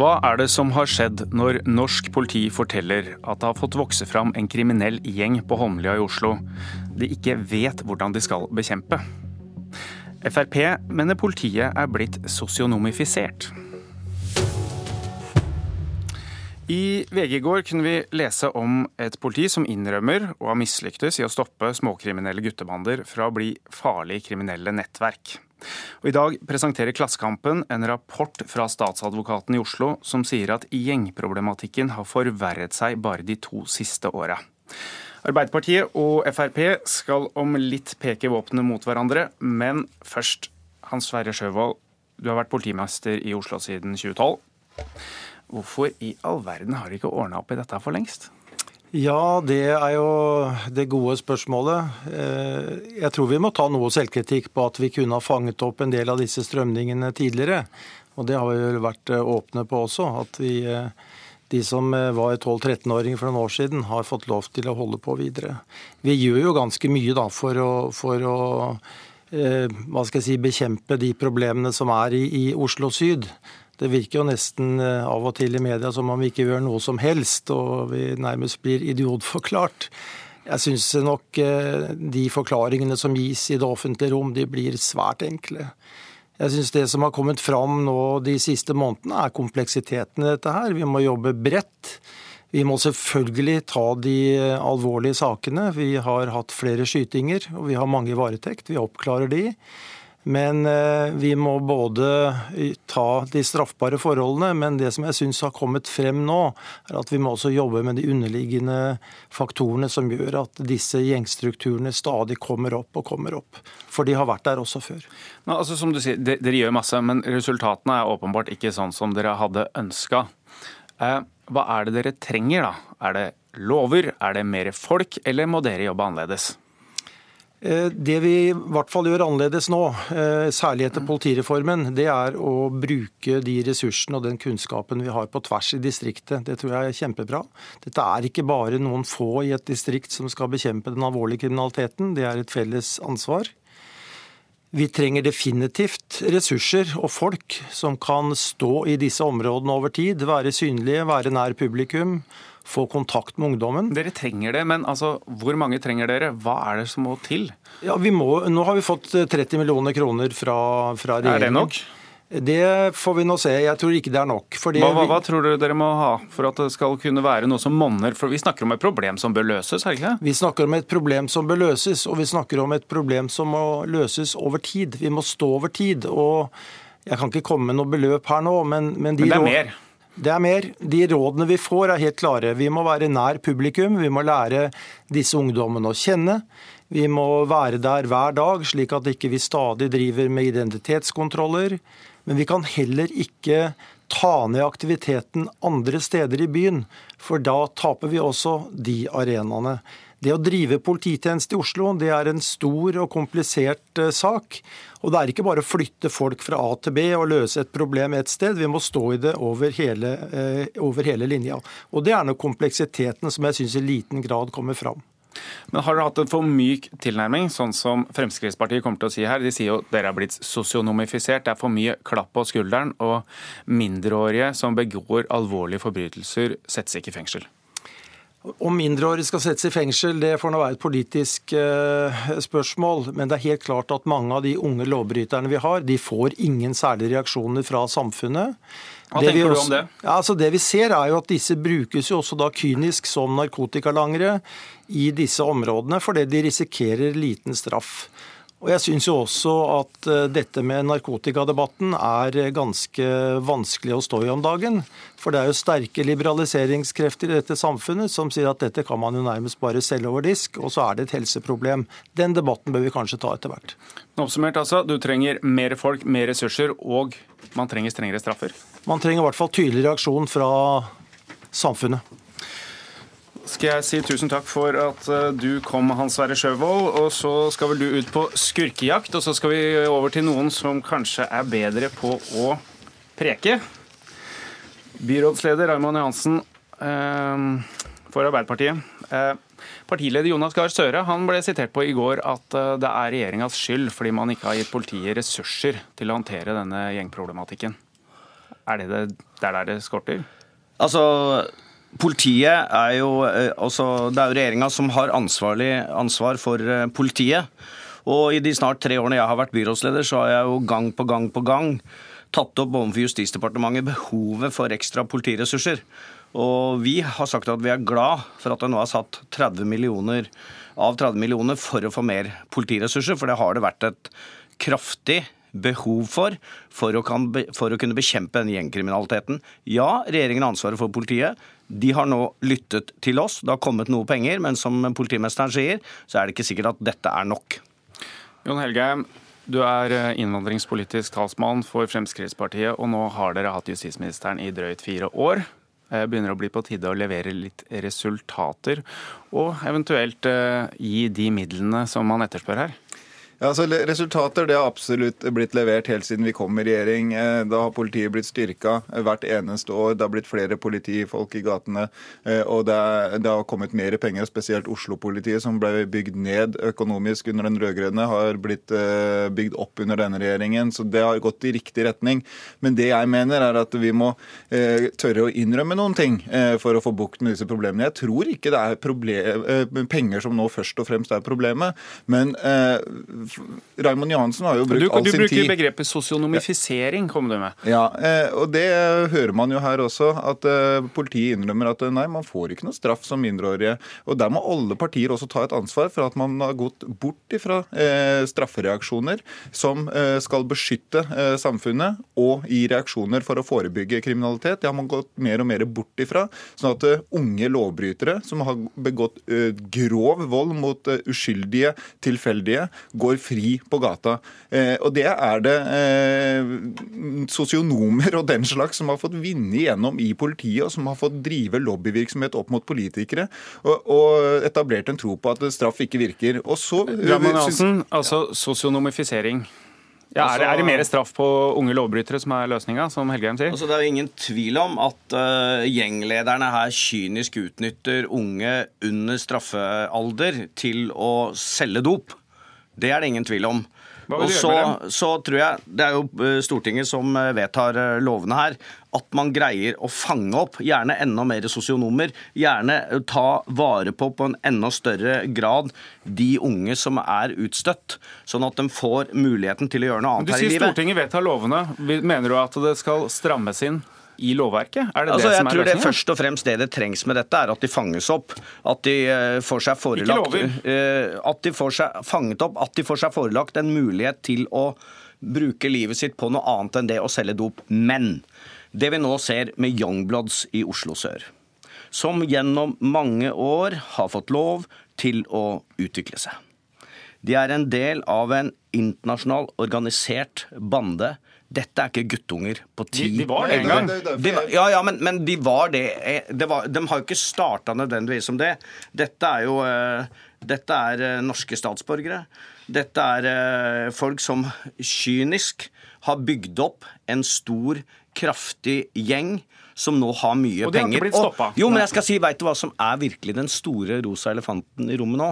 Hva er det som har skjedd når norsk politi forteller at det har fått vokse fram en kriminell gjeng på Holmlia i Oslo de ikke vet hvordan de skal bekjempe? Frp mener politiet er blitt sosionomifisert. I VG i går kunne vi lese om et politi som innrømmer å ha mislyktes i å stoppe småkriminelle guttebander fra å bli farlige kriminelle nettverk. Og I dag presenterer Klassekampen en rapport fra statsadvokaten i Oslo som sier at gjengproblematikken har forverret seg bare de to siste åra. Arbeiderpartiet og Frp skal om litt peke våpnene mot hverandre, men først, Hans Sverre Sjøvold, du har vært politimester i Oslo siden 2012. Hvorfor i all verden har de ikke ordna opp i dette for lengst? Ja, det er jo det gode spørsmålet. Eh, jeg tror vi må ta noe selvkritikk på at vi kunne ha fanget opp en del av disse strømningene tidligere. Og det har vi vel vært eh, åpne på også. At vi, eh, de som var 12-13-åringer for noen år siden, har fått lov til å holde på videre. Vi gjør jo ganske mye da for å, for å hva skal jeg si, bekjempe de problemene som er i, i Oslo syd. Det virker jo nesten eh, av og til i media som om vi ikke gjør noe som helst, og vi nærmest blir idiotforklart. Jeg syns nok eh, de forklaringene som gis i det offentlige rom, de blir svært enkle. Jeg syns det som har kommet fram nå de siste månedene, er kompleksiteten i dette her. Vi må jobbe bredt. Vi må selvfølgelig ta de alvorlige sakene. Vi har hatt flere skytinger, og vi har mange i varetekt. Vi oppklarer de. Men eh, vi må både ta de straffbare forholdene, men det som jeg syns har kommet frem nå, er at vi må også jobbe med de underliggende faktorene som gjør at disse gjengstrukturene stadig kommer opp og kommer opp. For de har vært der også før. Nå, altså, som du sier, Dere gjør masse, men resultatene er åpenbart ikke sånn som dere hadde ønska. Eh, hva er det dere trenger, da? Er det lover, er det mer folk, eller må dere jobbe annerledes? Eh, det vi i hvert fall gjør annerledes nå, eh, særlig etter politireformen, det er å bruke de ressursene og den kunnskapen vi har på tvers i distriktet. Det tror jeg er kjempebra. Dette er ikke bare noen få i et distrikt som skal bekjempe den alvorlige kriminaliteten, det er et felles ansvar. Vi trenger definitivt ressurser og folk som kan stå i disse områdene over tid, være synlige, være nær publikum få kontakt med ungdommen. Dere trenger det, men altså, hvor mange trenger dere? Hva er det som må til? Ja, må, Nå har vi fått 30 eh, millioner kroner fra, fra regjeringen. Er det nok? Det får vi nå se. Jeg tror ikke det er nok. Hva, hva, hva, tror dere dere må ha for at det skal kunne være noe som monner? For Vi snakker om et problem som bør løses, er det ikke Vi snakker om et problem som bør løses, og vi snakker om et problem som må løses over tid. Vi må stå over tid. og Jeg kan ikke komme med noe beløp her nå, men, men, de men det er mer? Det er mer. De rådene vi får er helt klare. Vi må være nær publikum. Vi må lære disse ungdommene å kjenne. Vi må være der hver dag, slik at ikke vi stadig driver med identitetskontroller. Men vi kan heller ikke ta ned aktiviteten andre steder i byen, for da taper vi også de arenaene. Det å drive polititjeneste i Oslo det er en stor og komplisert eh, sak. Og Det er ikke bare å flytte folk fra A til B og løse et problem et sted. Vi må stå i det over hele, eh, over hele linja. Og Det er nok kompleksiteten som jeg syns i liten grad kommer fram. Men Har dere hatt en for myk tilnærming, sånn som Fremskrittspartiet kommer til å si her? De sier jo dere er blitt sosionomifisert, det er for mye klapp på skulderen, og mindreårige som begår alvorlige forbrytelser, settes ikke i fengsel. Om mindreårige skal settes i fengsel, det får nå være et politisk uh, spørsmål. Men det er helt klart at mange av de unge lovbryterne vi har, de får ingen særlige reaksjoner fra samfunnet. Hva det tenker også, du om det? Ja, altså det vi ser er jo at Disse brukes jo også da kynisk som narkotikalangere i disse områdene, fordi de risikerer liten straff. Og Jeg syns jo også at eh, dette med narkotikadebatten er ganske vanskelig å stå i om dagen. For det er jo sterke liberaliseringskrefter i dette samfunnet som sier at dette kan man jo nærmest bare selge over disk, og så er det et helseproblem. Den debatten bør vi kanskje ta etter hvert. Oppsummert altså, du trenger mer folk, mer ressurser, og man trenger strengere straffer? Man trenger i hvert fall tydelig reaksjon fra samfunnet skal jeg si tusen takk for at eh, du kom, Hans Sverre Sjøvold. Og så skal vel du ut på skurkejakt, og så skal vi over til noen som kanskje er bedre på å preke. Byrådsleder Raymond Johansen eh, for Arbeiderpartiet. Eh, Partileder Jonas Gahr Støre han ble sitert på i går at det er regjeringas skyld fordi man ikke har gitt politiet ressurser til å håndtere denne gjengproblematikken. Er det det, det er der det skorter? Altså, Politiet er jo eh, altså, Det er jo regjeringa som har ansvar for eh, politiet. Og i de snart tre årene jeg har vært byrådsleder, så har jeg jo gang på gang på gang tatt opp overfor Justisdepartementet behovet for ekstra politiressurser. Og vi har sagt at vi er glad for at det nå er satt 30 millioner av 30 millioner for å få mer politiressurser, for det har det vært et kraftig behov for for å, kan, for å kunne bekjempe denne gjengkriminaliteten. Ja, regjeringen har ansvaret for politiet. De har nå lyttet til oss. Det har kommet noe penger, men som politimesteren sier, så er det ikke sikkert at dette er nok. Jon Helgeheim, du er eh, innvandringspolitisk talsmann for Fremskrittspartiet, og nå har dere hatt justisministeren i drøyt fire år. Eh, begynner å bli på tide å levere litt resultater, og eventuelt eh, gi de midlene som man etterspør her? Ja, altså Resultater det har absolutt blitt levert helt siden vi kom i regjering. Eh, da har politiet blitt styrka hvert eneste år. Det har blitt flere politifolk i gatene. Og det, er, det har kommet mer penger, spesielt Oslo-politiet, som ble bygd ned økonomisk under den rød-grønne, har blitt bygd opp under denne regjeringen. Så det har gått i riktig retning. Men det jeg mener, er at vi må tørre å innrømme noen ting eh, for å få bukt med disse problemene. Jeg tror ikke det er problem, eh, penger som nå først og fremst er problemet. Men eh, Raymond Johansen har jo brukt du, all sin tid Du bruker begrepet sosionomifisering, kom du med. Ja, eh, og det hører man jo her også. At eh, politiet innrømmer at nei, man får ikke noe straff som mindreårige. Og der må alle partier også ta et ansvar for at man har gått bort ifra eh, straffereaksjoner som skal beskytte samfunnet, og i reaksjoner for å forebygge kriminalitet. Det har man gått mer og mer bort ifra. Sånn at unge lovbrytere som har begått grov vold mot uskyldige tilfeldige, går fri på gata. og det er det sosionomer og den slags som har fått vinne igjennom i politiet, og som har fått drive lobbyvirksomhet opp mot politikere, og, og etablert en tro på at straff ikke virker. Og så... Raman Hansen, altså sosionomifisering. Ja, er, det, er, det, mer straff på unge lovbrytere som er løsninga, som Helgheim sier? Altså, det er jo ingen tvil om at uh, gjenglederne her kynisk utnytter unge under straffealder til å selge dop. Det er det ingen tvil om. Og så, så, tror jeg, Det er jo eh, Stortinget som eh, vedtar eh, lovene her. At man greier å fange opp gjerne enda mer sosionomer. Gjerne ta vare på på en enda større grad de unge som er utstøtt. Sånn at de får muligheten til å gjøre noe annet her i livet. Du sier Stortinget vedtar lovene. Mener du at det skal strammes inn? I lovverket? Er det altså, det som er løsningen? Jeg tror det først og fremst det det trengs med dette, er at de fanges opp. At de uh, får seg forelagt uh, At de får seg fanget opp, at de får seg forelagt en mulighet til å bruke livet sitt på noe annet enn det å selge dop. Men det vi nå ser med Youngbloods i Oslo sør, som gjennom mange år har fått lov til å utvikle seg. De er en del av en internasjonal organisert bande dette er ikke guttunger på ti De, de var det en gang. De, ja, ja, men, men, de var det. det var, de har jo ikke starta nødvendigvis som det. Dette er jo uh, dette er uh, norske statsborgere. Dette er uh, folk som kynisk har bygd opp en stor, kraftig gjeng som nå har mye penger. Og de har ikke blitt stoppa. Jo, men jeg skal si, Veit du hva som er virkelig den store rosa elefanten i rommet nå?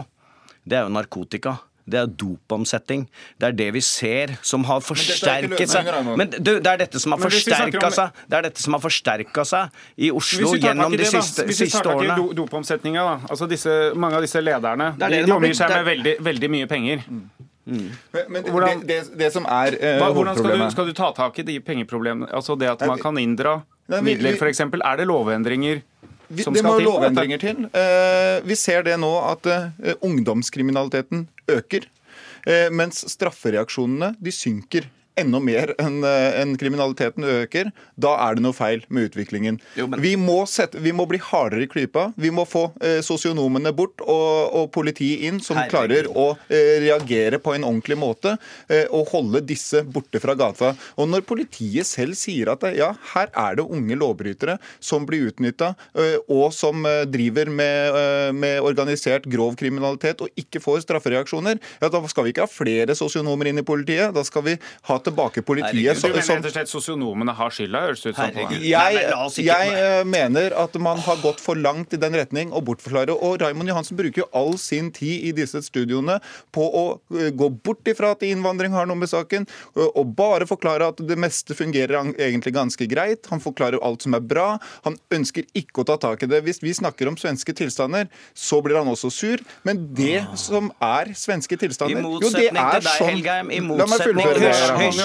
Det er jo narkotika det er dopomsetting. Det er det vi ser som har forsterket seg. Men det er dette som har forsterka seg Det er dette som har forsterka seg i Oslo gjennom de siste, årene. Hvis vi tar tak i dopomsetninga, da. Altså disse, mange av disse lederne det det de, de omgir seg med veldig, veldig mye penger. Mm. Men, Men, hvordan, det, det, det, som er uh, Hvordan skal du, skal du, ta tak i de pengeproblemene? Altså det at man kan inndra midler, f.eks. Er det lovendringer som det må lovendringer til. Uh, vi ser det nå at uh, ungdomskriminaliteten øker. Uh, mens straffereaksjonene de synker enda mer enn en kriminaliteten øker, da er det noe feil med utviklingen. Jo, men... vi, må sette, vi, må bli hardere i klypa. Vi må få eh, sosionomene bort og, og politiet inn, som Herregud. klarer å eh, reagere på en ordentlig måte eh, og holde disse borte fra gata. Og når politiet selv sier at ja, her er det unge lovbrytere som blir utnytta, eh, og som eh, driver med, eh, med, organisert grov kriminalitet og ikke får straffereaksjoner, ja, da skal vi ikke ha flere sosionomer inn i politiet. Da skal vi ha tilbake politiet. Så- Du mener rett og slett sosionomene har skylda? høres det ut som Jeg, jeg eh, mener at man har gått for langt i den retning å bortforklare. Og Raymond Johansen bruker jo all sin tid i disse studioene på å eh, gå bort ifra at innvandring har noe med saken, og- og bare forklare at det meste fungerer egentlig ganske greit. Han forklarer alt som er bra. Han ønsker ikke å ta tak i det. Hvis vi snakker om svenske tilstander, så blir han også sur. Men det som er svenske I tilstander, jo, det motsetning er til deg, Helgheim, i motsetning. Hysj,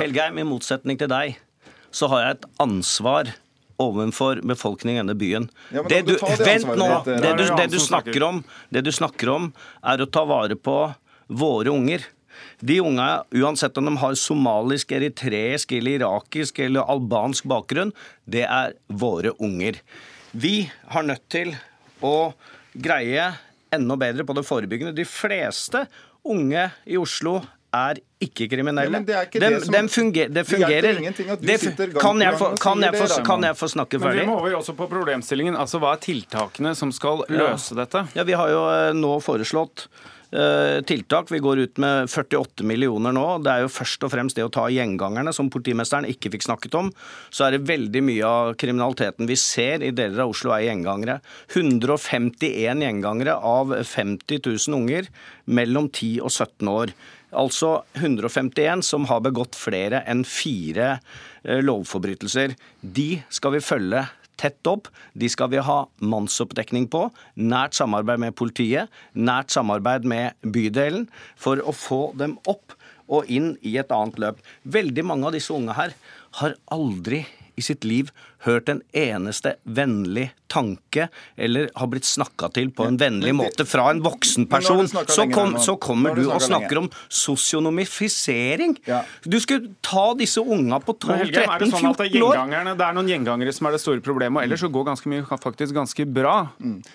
Helgheim, i motsetning til deg, så har jeg et ansvar overfor befolkningen i denne byen. Ja, det du, det vent nå! Det du, det, du snakker. snakker om, det du snakker om, er å ta vare på våre unger. De unge, uansett om de har somalisk, eritreisk eller irakisk eller albansk bakgrunn, det er våre unger. Vi har nødt til å greie enda bedre på det forebyggende. De fleste unge i Oslo er ikke kriminelle. Ja, men det er ikke de, det som- de funger, det Det hjelper fungerer. ingenting at du Det, sitter gang kan, på jeg gang få, og kan, sier jeg det, få, kan jeg få snakke Men vi må over også på problemstillingen. Altså, Hva er tiltakene som skal løse dette? Ja, Vi har jo eh, nå foreslått tiltak. Vi går ut med 48 millioner nå. Det er jo først og fremst det å ta gjengangerne, som politimesteren ikke fikk snakket om. Så er det veldig mye av kriminaliteten vi ser i deler av Oslo er gjengangere. 151 gjengangere av 50 000 unger mellom 10 og 17 år. Altså 151 som har begått flere enn fire eh, lovforbrytelser. De skal vi følge tett opp. De skal vi ha mannsoppdekning på. Nært samarbeid med politiet, nært samarbeid med bydelen, for å få dem opp og inn i et annet løp. Veldig mange av disse unge her har aldri i sitt liv hørt en eneste vennlig tanke eller har blitt snakka til på en vennlig måte fra en voksen person. Så, kom, så kommer du og snakker om sosionomifisering. Du skulle ta disse unga på Men Helgheim, er det sånn at det er 12-13-14 år. det er noen gjengangere som er det store problemet, og ellers så går ganske mye faktisk ganske bra.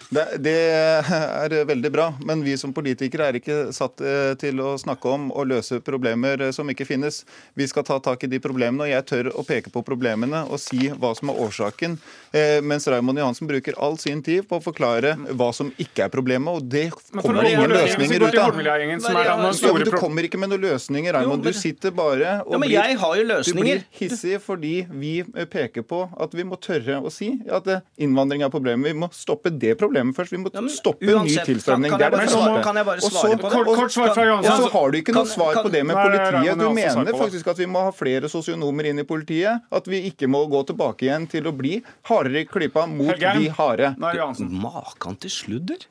Det, det er veldig bra, men vi som politikere er ikke satt eh, til å snakke om å løse problemer som ikke finnes. Vi skal ta tak i de problemene, og jeg tør å peke på problemene og si hva som er årsaken. Eh, Mens Raymond Johansen bruker all sin tid på å forklare hva som ikke er problemet, og det kommer det ingen løsninger ut av. Ja, men Du kommer ikke med noen løsninger, Raymond. Du sitter bare og Ja, blir, jeg har jo du blir hissig fordi vi eh, peker på at vi må tørre å si at eh, innvandring er problemet. Vi må stoppe det problemet først. Vi må Ja, men stoppe ny tilstrømning. Det er det første. Og så- svare på det? Kort, kort svar fra og så har du ikke noe Kan- svar på det med politiet. Du mener faktisk at vi må ha flere sosionomer inn i politiet. At vi ikke må gå tilbake igjen til å bli hardere i klypa mot Helgheim. de harde. Makan til sludder.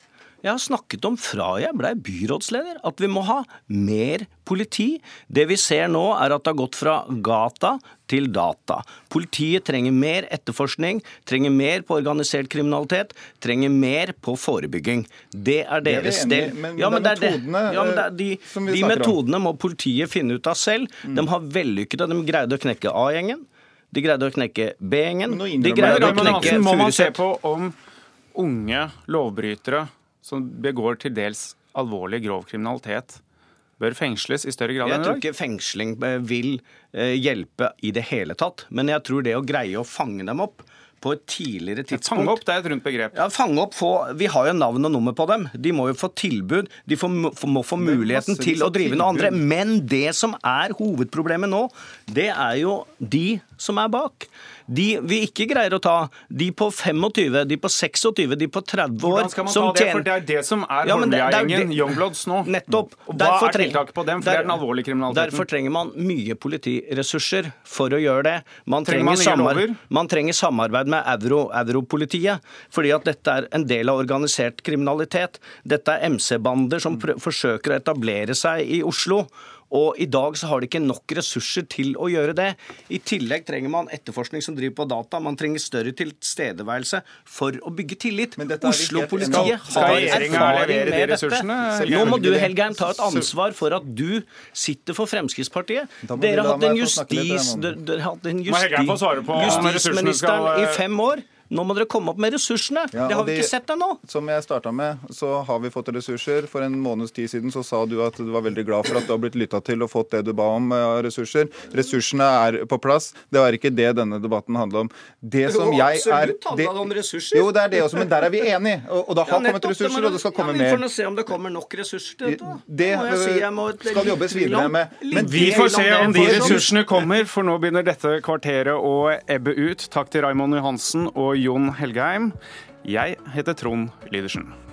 Jeg har snakket om fra jeg ble byrådsleder, at vi må ha mer politi. Det vi ser nå, er at det har gått fra gata til data. Politiet trenger mer etterforskning, trenger mer på organisert kriminalitet, trenger mer på forebygging. Det er Det er vi deres del. men Ja, men det det er det. metodene, Ja, men det er eh, de som vi de metodene må politiet finne ut av selv. De har vellykkede. De greide å knekke A-gjengen. De greide å knekke B-gjengen. De greide å knekke må man se på om unge lovbrytere som begår til dels alvorlig grov kriminalitet, bør fengsles i større grad Jeg enn i tror ikke fengsling eh, vil eh, hjelpe i det hele tatt. Men jeg tror det å greie å fange dem opp på et tidligere tidspunkt Fange opp, det er et rundt begrep. Ja, fange opp, få, Vi har jo navn og nummer på dem. De må jo få tilbud. De får, må få muligheten til å drive noe andre. Men det som er hovedproblemet nå, det er jo de som er bak. De vi ikke greier å ta. De på 25, de på 26, de på 30 år. Hvordan skal man som ta det? For det er det som er Ja, Holmlia-gjengen, Youngbloods, nå. Nettopp. Og hva er tiltaket på dem? For det er den alvorlige kriminaliteten. Derfor trenger man mye politiressurser for å gjøre det. Man Trenger trenger, man nye samar man trenger samarbeid med euro, europolitiet, fordi at dette er en del av organisert kriminalitet. Dette er MC-bander som forsøker å etablere seg i Oslo. Og i dag så har de ikke nok ressurser til å gjøre det. I tillegg trenger man etterforskning som driver på data. Man trenger større tilstedeværelse for å bygge tillit. Er Oslo-politiet har erfaring med de dette. Nå må du, Helgeheim, Helgheim, ta et ansvar for at du sitter for Fremskrittspartiet. Dere har hatt en justis... Dere har hatt en Må Helgheim få svare på om justi ressursene justisministeren i fem år. Nå må dere komme opp med ressursene. Ja, det har vi de- ikke sett ennå. Som jeg starta med, så har vi fått ressurser. For en måneds tid siden så sa du at du var veldig glad for at du har blitt lytta til og fått det du ba om av ressurser. Ressursene er på plass. Det var ikke det denne debatten handla om. Det som jeg er det, om ressurser. Jo, det er det også, men der er vi enige. Og, og det har Ja, kommet ressurser, og det skal komme ja, Vi får nå se om det kommer nok ressurser til dette. Det må jeg si jeg må et skal litt jobbes videre med. Men Vi får se om de ressursene kommer, for nå begynner dette kvarteret å ebbe ut. Takk til Raymond Johansen Jon Helgheim. Jeg heter Trond Lydersen.